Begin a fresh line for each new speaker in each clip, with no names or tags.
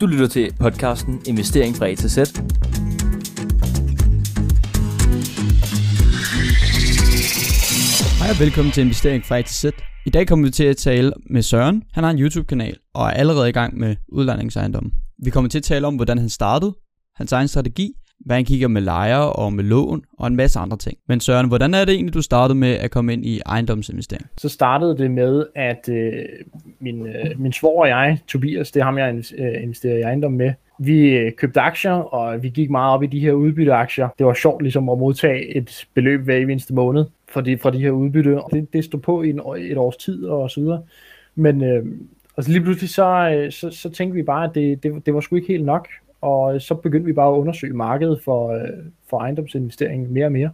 Du lytter til podcasten Investering fra A til Z.
Hej og velkommen til Investering fra A til Z. I dag kommer vi til at tale med Søren. Han har en YouTube-kanal og er allerede i gang med udlejningsejendommen. Vi kommer til at tale om, hvordan han startede, hans egen strategi, hvad han kigger med lejere og med lån og en masse andre ting. Men Søren, hvordan er det egentlig, du startede med at komme ind i ejendomsinvestering?
Så startede det med, at øh, min, øh, min svor og jeg, Tobias, det er ham, jeg øh, investerer i ejendom med, vi øh, købte aktier, og vi gik meget op i de her udbytteaktier. Det var sjovt ligesom at modtage et beløb hver eneste måned fra de, fra de her udbytte. Og det, det stod på i en, et års tid og så videre. Men øh, altså lige pludselig så, øh, så, så tænkte vi bare, at det, det, det var sgu ikke helt nok og så begyndte vi bare at undersøge markedet for, øh, for ejendomsinvestering mere og mere.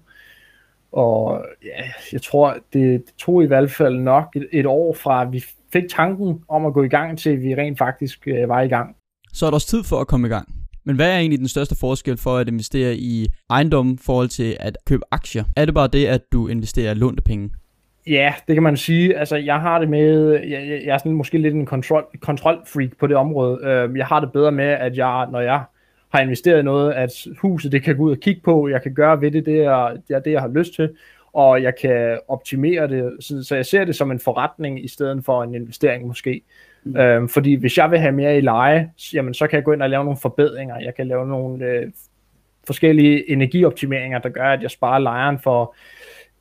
Og ja, jeg tror, det, det tog i hvert fald nok et, et år fra, at vi fik tanken om at gå i gang, til vi rent faktisk øh, var i gang.
Så er der også tid for at komme i gang. Men hvad er egentlig den største forskel for at investere i ejendom i forhold til at købe aktier? Er det bare det, at du investerer lånte penge?
Ja, det kan man sige. Altså, jeg har det med, jeg, jeg er sådan måske lidt en kontrol, kontrolfreak på det område. Uh, jeg har det bedre med, at jeg, når jeg har investeret i noget, at huset det kan gå ud og kigge på, jeg kan gøre ved det, det er det, er det jeg har lyst til, og jeg kan optimere det, så, så jeg ser det som en forretning i stedet for en investering måske. Mm. Uh, fordi hvis jeg vil have mere i leje, jamen så kan jeg gå ind og lave nogle forbedringer, jeg kan lave nogle uh, forskellige energioptimeringer, der gør, at jeg sparer lejeren for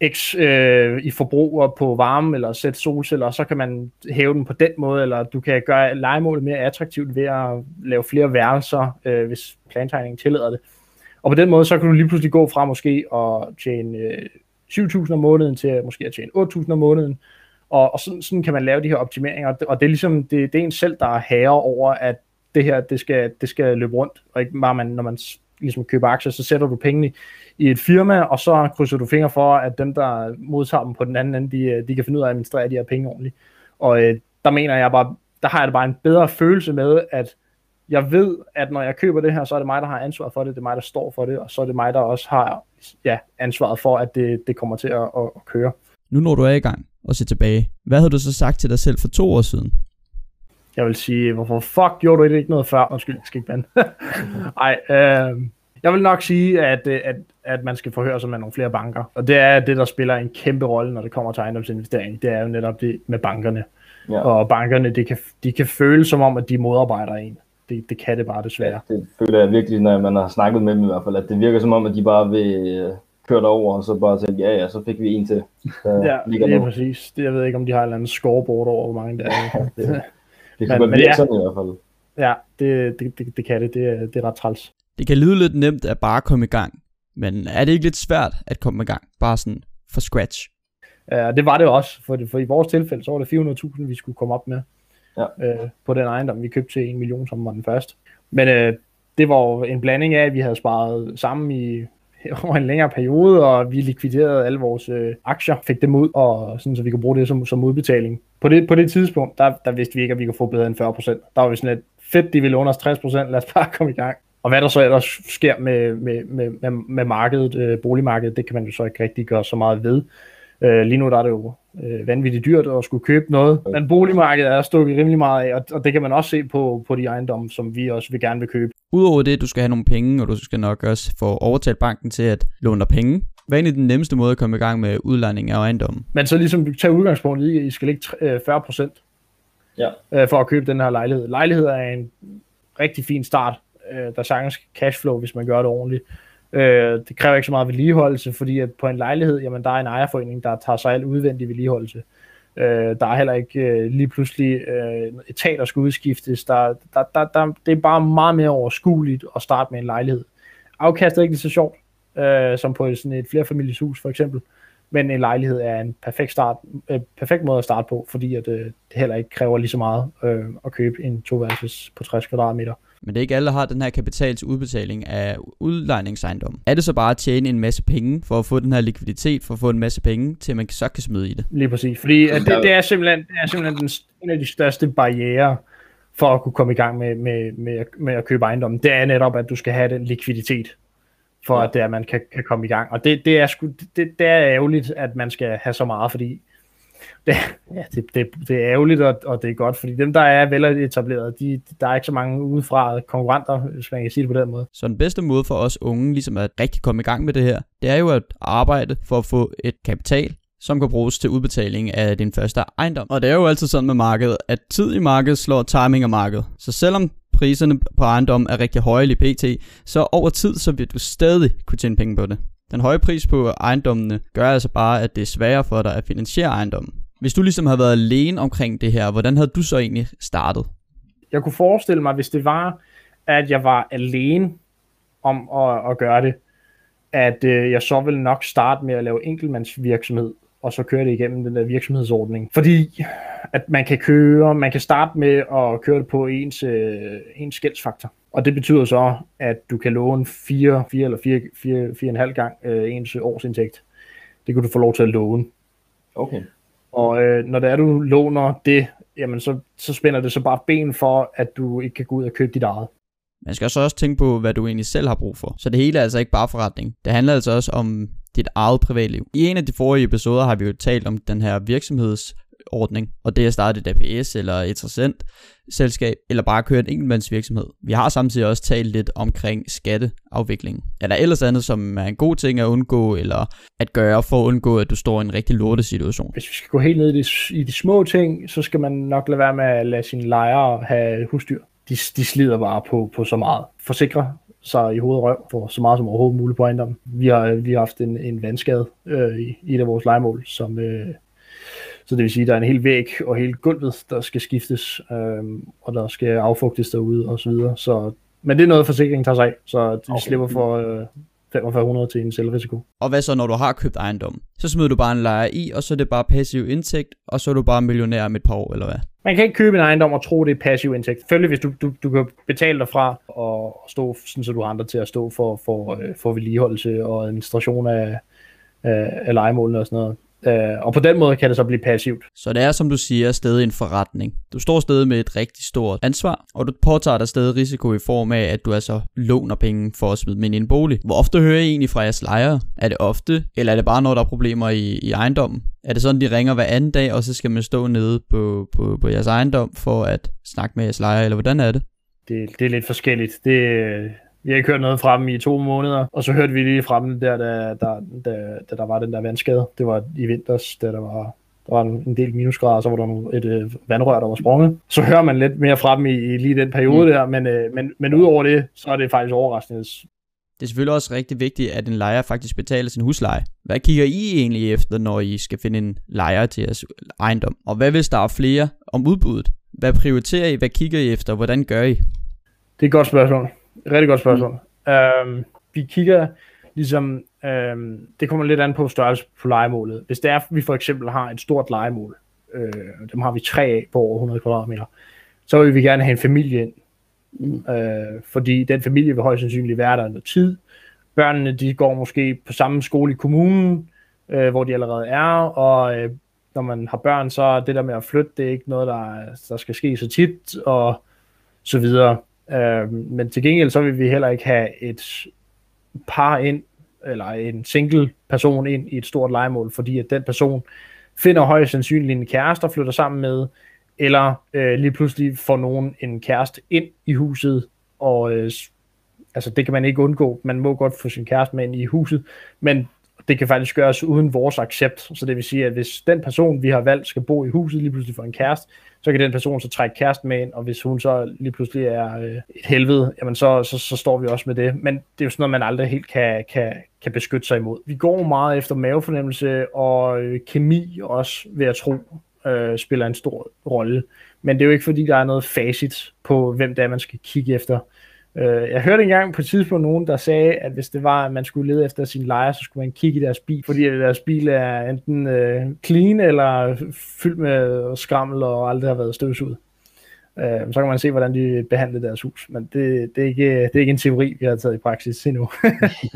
x øh, i forbrug på varme, eller sætte solceller, og så kan man hæve den på den måde, eller du kan gøre legemålet mere attraktivt ved at lave flere værelser, øh, hvis plantegningen tillader det. Og på den måde, så kan du lige pludselig gå fra måske at tjene øh, 7.000 om måneden til måske at tjene 8.000 om måneden, og, og sådan, sådan kan man lave de her optimeringer, og det er ligesom, det, det er en selv, der er herre over, at det her, det skal, det skal løbe rundt, og ikke bare man, når man ligesom køber aktier, så sætter du pengene i, et firma, og så krydser du fingre for, at dem, der modtager dem på den anden ende, de, øh, de kan finde ud af at administrere de her penge ordentligt. Og øh, der mener jeg bare, der har jeg da bare en bedre følelse med, at jeg ved, at når jeg køber det her, så er det mig, der har ansvaret for det, det er mig, der står for det, og så er det mig, der også har ja, ansvaret for, at det, det kommer til at, at, at køre.
Nu når du er i gang og se tilbage, hvad havde du så sagt til dig selv for to år siden?
Jeg vil sige, hvorfor fuck gjorde du det ikke noget før? Undskyld, jeg skal ikke bande. Ej, øh, jeg vil nok sige, at, øh, at, at man skal forhøre sig med nogle flere banker. Og det er det, der spiller en kæmpe rolle, når det kommer til ejendomsinvestering. Det er jo netop det med bankerne. Ja. Og bankerne, de kan, de kan føle som om, at de modarbejder en. Det, det kan det bare desværre.
Ja, det føler jeg virkelig, når man har snakket med dem i hvert fald, at det virker som om, at de bare vil øh, køre over, og så bare tænke, ja ja, så fik vi en til.
ja, det er præcis. Det, jeg ved ikke, om de har et eller andet scoreboard over, hvor mange der er.
det, det kan men, godt virke ja, sådan i hvert fald.
Ja, det, det, det, det kan det. Det, det er ret træls.
Det kan lyde lidt nemt at bare komme i gang, men er det ikke lidt svært at komme i gang, bare sådan fra scratch?
Ja, det var det også, for, for i vores tilfælde, så var det 400.000, vi skulle komme op med ja. øh, på den ejendom, vi købte til 1 million, som var den første. Men øh, det var jo en blanding af, at vi havde sparet sammen i over en længere periode, og vi likviderede alle vores øh, aktier, fik dem ud, og sådan, så vi kunne bruge det som, som udbetaling. På det, på det tidspunkt, der, der vidste vi ikke, at vi kunne få bedre end 40%. Der var vi sådan lidt, fedt, de ville under os 60%, lad os bare komme i gang. Og hvad der så ellers sker med, med, med, med, med markedet, øh, boligmarkedet, det kan man jo så ikke rigtig gøre så meget ved. Øh, lige nu der er det jo øh, vanvittigt dyrt at skulle købe noget, men boligmarkedet er stukket rimelig meget af, og, og det kan man også se på, på de ejendomme, som vi også vil gerne vil købe.
Udover det, du skal have nogle penge, og du skal nok også få overtalt banken til at låne dig penge. Hvad er egentlig den nemmeste måde at komme i gang med udlejning af ejendommen?
Men så ligesom tage udgangspunkt i, at I skal lægge 40 procent ja. Øh, for at købe den her lejlighed. Lejlighed er en rigtig fin start Øh, der er sagtens cashflow, hvis man gør det ordentligt. Øh, det kræver ikke så meget vedligeholdelse, fordi at på en lejlighed, jamen der er en ejerforening, der tager sig al udvendig vedligeholdelse. Øh, der er heller ikke øh, lige pludselig øh, etat, der skal udskiftes. Der, der, der, der, det er bare meget mere overskueligt at starte med en lejlighed. Afkastet er ikke lige så sjovt, øh, som på sådan et flerfamilieshus for eksempel. Men en lejlighed er en perfekt, start, øh, perfekt måde at starte på, fordi at, øh, det heller ikke kræver lige så meget øh, at købe en toværelses på 60 kvadratmeter.
Men det er ikke alle, der har den her kapital til udbetaling af udlejningsejendom. Er det så bare at tjene en masse penge for at få den her likviditet, for at få en masse penge, til man så kan smide i det?
Lige præcis, fordi det, det, er simpelthen, det er simpelthen den, en af de største barriere for at kunne komme i gang med, med, med, med at købe ejendom. Det er netop, at du skal have den likviditet for ja. at, det, at man kan, kan komme i gang. Og det, det, er sgu, det, det er ærgerligt, at man skal have så meget, fordi det, ja, det, det, det er ærgerligt, og, og det er godt, fordi dem, der er veletableret, de, der er ikke så mange udefra konkurrenter, hvis man kan sige det på den måde.
Så den bedste måde for os unge ligesom at rigtig komme i gang med det her, det er jo at arbejde for at få et kapital, som kan bruges til udbetaling af din første ejendom. Og det er jo altid sådan med markedet, at tid i markedet slår timing af markedet. Så selvom priserne på ejendom er rigtig høje i pt, så over tid så vil du stadig kunne tjene penge på det. Den høje pris på ejendommene gør altså bare, at det er sværere for dig at finansiere ejendommen. Hvis du ligesom havde været alene omkring det her, hvordan havde du så egentlig startet?
Jeg kunne forestille mig, hvis det var, at jeg var alene om at, at gøre det, at øh, jeg så ville nok starte med at lave enkeltmandsvirksomhed, og så køre det igennem den der virksomhedsordning. Fordi at man kan køre, man kan starte med at køre det på ens, øh, ens skældsfaktor. Og det betyder så, at du kan låne 4, 4 eller 4, 4, 4,5 gang øh, ens årsindtægt. Det kan du få lov til at låne.
Okay.
Og øh, når det er, du låner det, jamen så, så spænder det så bare ben for, at du ikke kan gå ud og købe dit eget.
Man skal også tænke på, hvad du egentlig selv har brug for. Så det hele er altså ikke bare forretning. Det handler altså også om dit eget privatliv. I en af de forrige episoder har vi jo talt om den her virksomhedsordning, og det er at starte et APS eller et interessant selskab, eller bare køre en enkeltmandsvirksomhed. Vi har samtidig også talt lidt omkring skatteafvikling. Er der ellers andet, som er en god ting at undgå, eller at gøre for at undgå, at du står i en rigtig lortet situation?
Hvis vi skal gå helt ned i de, i de små ting, så skal man nok lade være med at lade sine lejere have husdyr. De, de slider bare på, på så meget. Forsikre sig i hovedet røv for så meget som overhovedet muligt på ejendommen. Vi har, vi har haft en, en vandskade øh, i, i et af vores legemål, som, øh, så det vil sige, at der er en hel væg og hele gulvet, der skal skiftes, øh, og der skal affugtes derude og så videre. Så, men det er noget, forsikringen tager sig af, så de okay. slipper for øh, 4500 til en selvrisiko.
Og hvad så, når du har købt ejendom? Så smider du bare en lejer i, og så er det bare passiv indtægt, og så er du bare millionær om et par år, eller hvad?
Man kan ikke købe en ejendom og tro, det er passiv indtægt. Selvfølgelig, hvis du, du, du kan betale dig fra og stå, sådan, så du har andre til at stå for, for, øh, for vedligeholdelse og administration af, af, af legemålene og sådan noget. Øh, og på den måde kan det så blive passivt.
Så det er, som du siger, stadig en forretning. Du står stadig med et rigtig stort ansvar, og du påtager dig stadig risiko i form af, at du altså låner penge for at smide dem ind i en bolig. Hvor ofte hører I egentlig fra jeres lejere? Er det ofte, eller er det bare, når der er problemer i, i ejendommen? Er det sådan, de ringer hver anden dag, og så skal man stå nede på, på, på jeres ejendom for at snakke med jeres lejere, eller hvordan er det?
Det, det er lidt forskelligt. Det, vi har ikke hørt noget fra dem i to måneder, og så hørte vi lige fra dem, der, da, da, da, da der var den der vandskade. Det var i vinters, da der var der var en del minusgrader, så var der et øh, vandrør, der var sprunget. Så hører man lidt mere fra dem i, i lige den periode mm. der, men, øh, men, men udover det, så er det faktisk overraskende.
Det er selvfølgelig også rigtig vigtigt, at en lejer faktisk betaler sin husleje. Hvad kigger I egentlig efter, når I skal finde en lejer til jeres ejendom? Og hvad hvis der er flere om udbuddet? Hvad prioriterer I? Hvad kigger I efter? Hvordan gør I?
Det er et godt spørgsmål. Rigtig godt spørgsmål. Mm. Øhm, vi kigger ligesom, øhm, det kommer lidt an på størrelse på legemålet. Hvis det er, at vi for eksempel har et stort legemål, øh, dem har vi tre af på over 100 kvadratmeter, så vil vi gerne have en familie ind. Mm. Øh, fordi den familie vil højst sandsynligt være der noget tid. Børnene, de går måske på samme skole i kommunen, øh, hvor de allerede er, og øh, når man har børn, så det der med at flytte, det er ikke noget, der, der skal ske så tit, og så videre. Øh, men til gengæld så vil vi heller ikke have et par ind, eller en single person ind i et stort legemål, fordi at den person finder højst sandsynligt en kæreste og flytter sammen med, eller øh, lige pludselig får nogen en kæreste ind i huset, og øh, altså det kan man ikke undgå. Man må godt få sin kæreste med ind i huset, men det kan faktisk gøres uden vores accept. Så det vil sige, at hvis den person, vi har valgt, skal bo i huset, lige pludselig får en kæreste, så kan den person så trække kæresten med ind, og hvis hun så lige pludselig er øh, et helvede, jamen så, så, så står vi også med det. Men det er jo sådan noget, man aldrig helt kan, kan, kan beskytte sig imod. Vi går meget efter mavefornemmelse, og øh, kemi også, ved at tro, øh, spiller en stor rolle. Men det er jo ikke fordi, der er noget facit på, hvem det er, man skal kigge efter. Øh, jeg hørte engang på et tidspunkt nogen, der sagde, at hvis det var, at man skulle lede efter sin lejer, så skulle man kigge i deres bil, fordi deres bil er enten øh, clean eller fyldt med skrammel og aldrig har været støvsuget. Øh, så kan man se, hvordan de behandler deres hus. Men det, det, er ikke, det er ikke en teori, vi har taget i praksis endnu.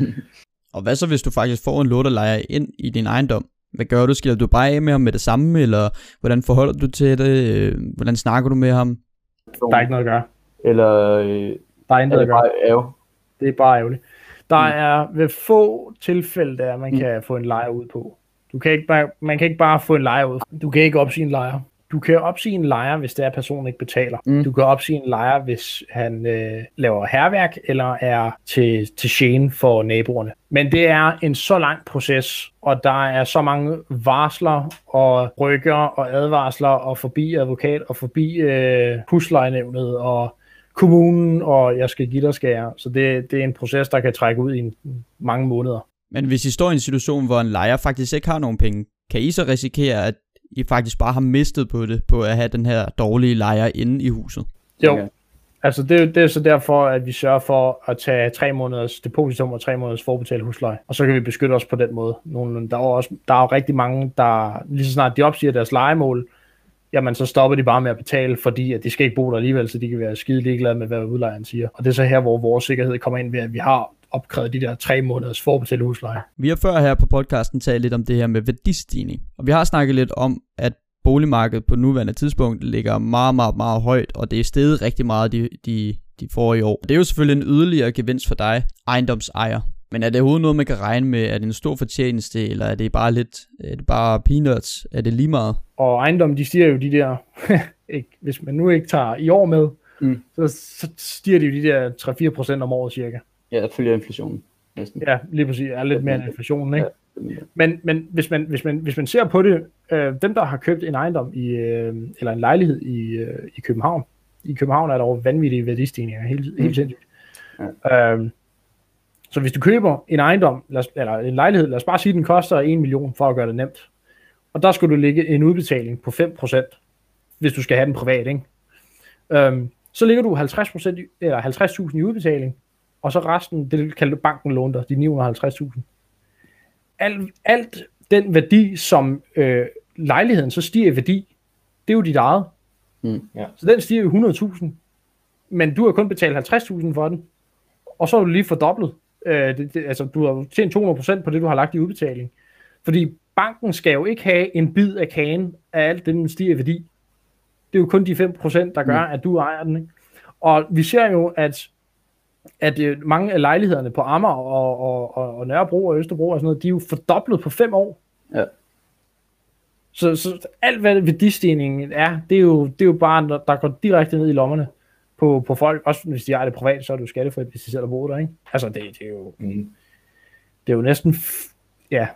og hvad så, hvis du faktisk får en lortelejer ind i din ejendom? Hvad gør du? Skiller du bare af med ham med det samme, eller hvordan forholder du til det? Hvordan snakker du med ham?
Der er ikke noget at gøre.
Eller øh,
der er intet
at gøre.
Det er bare ærgerligt. Der mm. er ved få tilfælde, der man mm. kan få en lejer ud på. Du kan ikke bare, man kan ikke bare få en lejer ud. Du kan ikke opsige en lejer. Du kan opsige en lejer, hvis det er, at personen ikke betaler. Mm. Du kan opsige en lejer, hvis han øh, laver herværk eller er til, til gene for naboerne. Men det er en så lang proces, og der er så mange varsler og rykker og advarsler og forbi advokat og forbi øh, huslejenævnet og kommunen, og jeg skal give dig skære. Så det, det er en proces, der kan trække ud i en, mange måneder.
Men hvis I står i en situation, hvor en lejer faktisk ikke har nogen penge, kan I så risikere, at I faktisk bare har mistet på det, på at have den her dårlige lejer inde i huset?
Jo, okay. altså det, det er så derfor, at vi sørger for at tage tre måneders depositum og tre måneders forbetalt husleje, og så kan vi beskytte os på den måde. Nogle, der, er også, der er jo rigtig mange, der lige så snart de opsiger deres lejemål, jamen så stopper de bare med at betale, fordi at de skal ikke bo der alligevel, så de kan være skide ligeglade med, hvad udlejeren siger. Og det er så her, hvor vores sikkerhed kommer ind ved, at vi har opkrævet de der tre måneders forbetalt husleje.
Vi har før her på podcasten talt lidt om det her med værdistigning, og vi har snakket lidt om, at boligmarkedet på nuværende tidspunkt ligger meget, meget, meget højt, og det er steget rigtig meget de, de, de forrige år. Det er jo selvfølgelig en yderligere gevinst for dig, ejendomsejer. Men er det overhovedet noget, man kan regne med? Er det en stor fortjeneste, eller er det bare lidt, er det bare peanuts? Er det lige meget?
Og ejendom, de stiger jo de der, ikke, hvis man nu ikke tager i år med, mm. så, så stiger de jo de der 3-4% om året cirka.
Ja, det følger inflationen. Næsten.
Ja, lige præcis. Er lidt mere end inflationen, ikke? Ja. Men, men hvis, man, hvis, man, hvis man ser på det, øh, dem der har købt en ejendom i, øh, eller en lejlighed i, øh, i København, i København er der jo vanvittige værdistigninger, helt, mm. helt sindssygt. Ja. Øh, så hvis du køber en ejendom, eller en lejlighed, lad os bare sige, at den koster 1 million for at gøre det nemt. Og der skulle du lægge en udbetaling på 5%, hvis du skal have den privat, ikke? Øhm, så ligger du 50%, eller 50.000 i udbetaling, og så resten, det kalder banken låner dig, de 950.000. Alt, alt den værdi, som øh, lejligheden så stiger i værdi, det er jo dit eget. Mm, ja. Så den stiger jo 100.000, men du har kun betalt 50.000 for den, og så er du lige fordoblet. Øh, det, det, altså, du har tjent 200% på det, du har lagt i udbetaling. Fordi banken skal jo ikke have en bid af kagen af alt det, den stiger værdi. Det er jo kun de 5%, der gør, mm. at du ejer den. Ikke? Og vi ser jo, at at øh, mange af lejlighederne på Amager og, og, og, og Nørrebro og Østerbro og sådan noget, de er jo fordoblet på fem år. Ja. Så, så alt hvad værdistigningen er, det er jo, det er jo bare, der går direkte ned i lommerne på, på folk. Også hvis de har det privat, så er det jo skattefrit, hvis de selv bor der, ikke? Altså, det, det er jo... Mm. Det er jo næsten... Ja,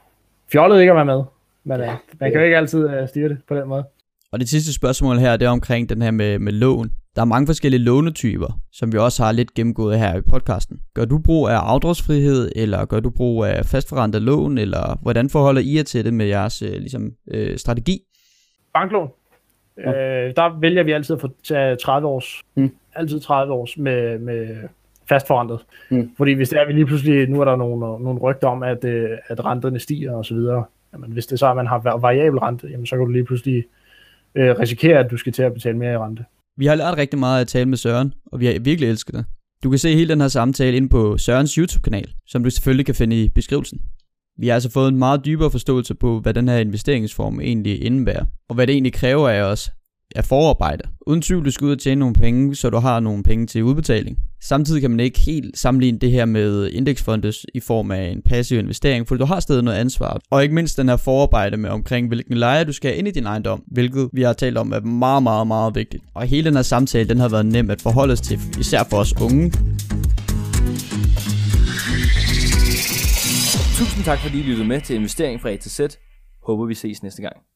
fjollet ikke at være med. Men ja, man kan jo ikke altid uh, styre det på den måde.
Og det sidste spørgsmål her, det er omkring den her med, med lån. Der er mange forskellige lånetyper, som vi også har lidt gennemgået her i podcasten. Gør du brug af afdragsfrihed, eller gør du brug af fastforrentet lån, eller hvordan forholder I jer til det med jeres øh, ligesom, øh, strategi?
Banklån. Ja. Øh, der vælger vi altid at få 30 års. Mm. Altid 30 års med, med fastforrentet. Mm. Fordi hvis det er, vi lige pludselig, nu er der nogle, nogle rygter om, at, øh, at renterne stiger og så videre. Jamen, hvis det er så, at man har variabel rente, jamen, så kan du lige pludselig øh, risikere, at du skal til at betale mere i rente.
Vi har lært rigtig meget at tale med Søren, og vi har virkelig elsket det. Du kan se hele den her samtale inde på Sørens YouTube-kanal, som du selvfølgelig kan finde i beskrivelsen. Vi har altså fået en meget dybere forståelse på, hvad den her investeringsform egentlig indebærer, og hvad det egentlig kræver af os af forarbejde. Uden tvivl, du skal ud og tjene nogle penge, så du har nogle penge til udbetaling. Samtidig kan man ikke helt sammenligne det her med indeksfondes i form af en passiv investering, for du har stadig noget ansvar. Og ikke mindst den her forarbejde med omkring, hvilken leje du skal have ind i din ejendom, hvilket vi har talt om er meget, meget, meget vigtigt. Og hele den her samtale, den har været nem at forholde os til, især for os unge.
Tusind tak fordi I lyttede med til Investering fra A til Z. Håber vi ses næste gang.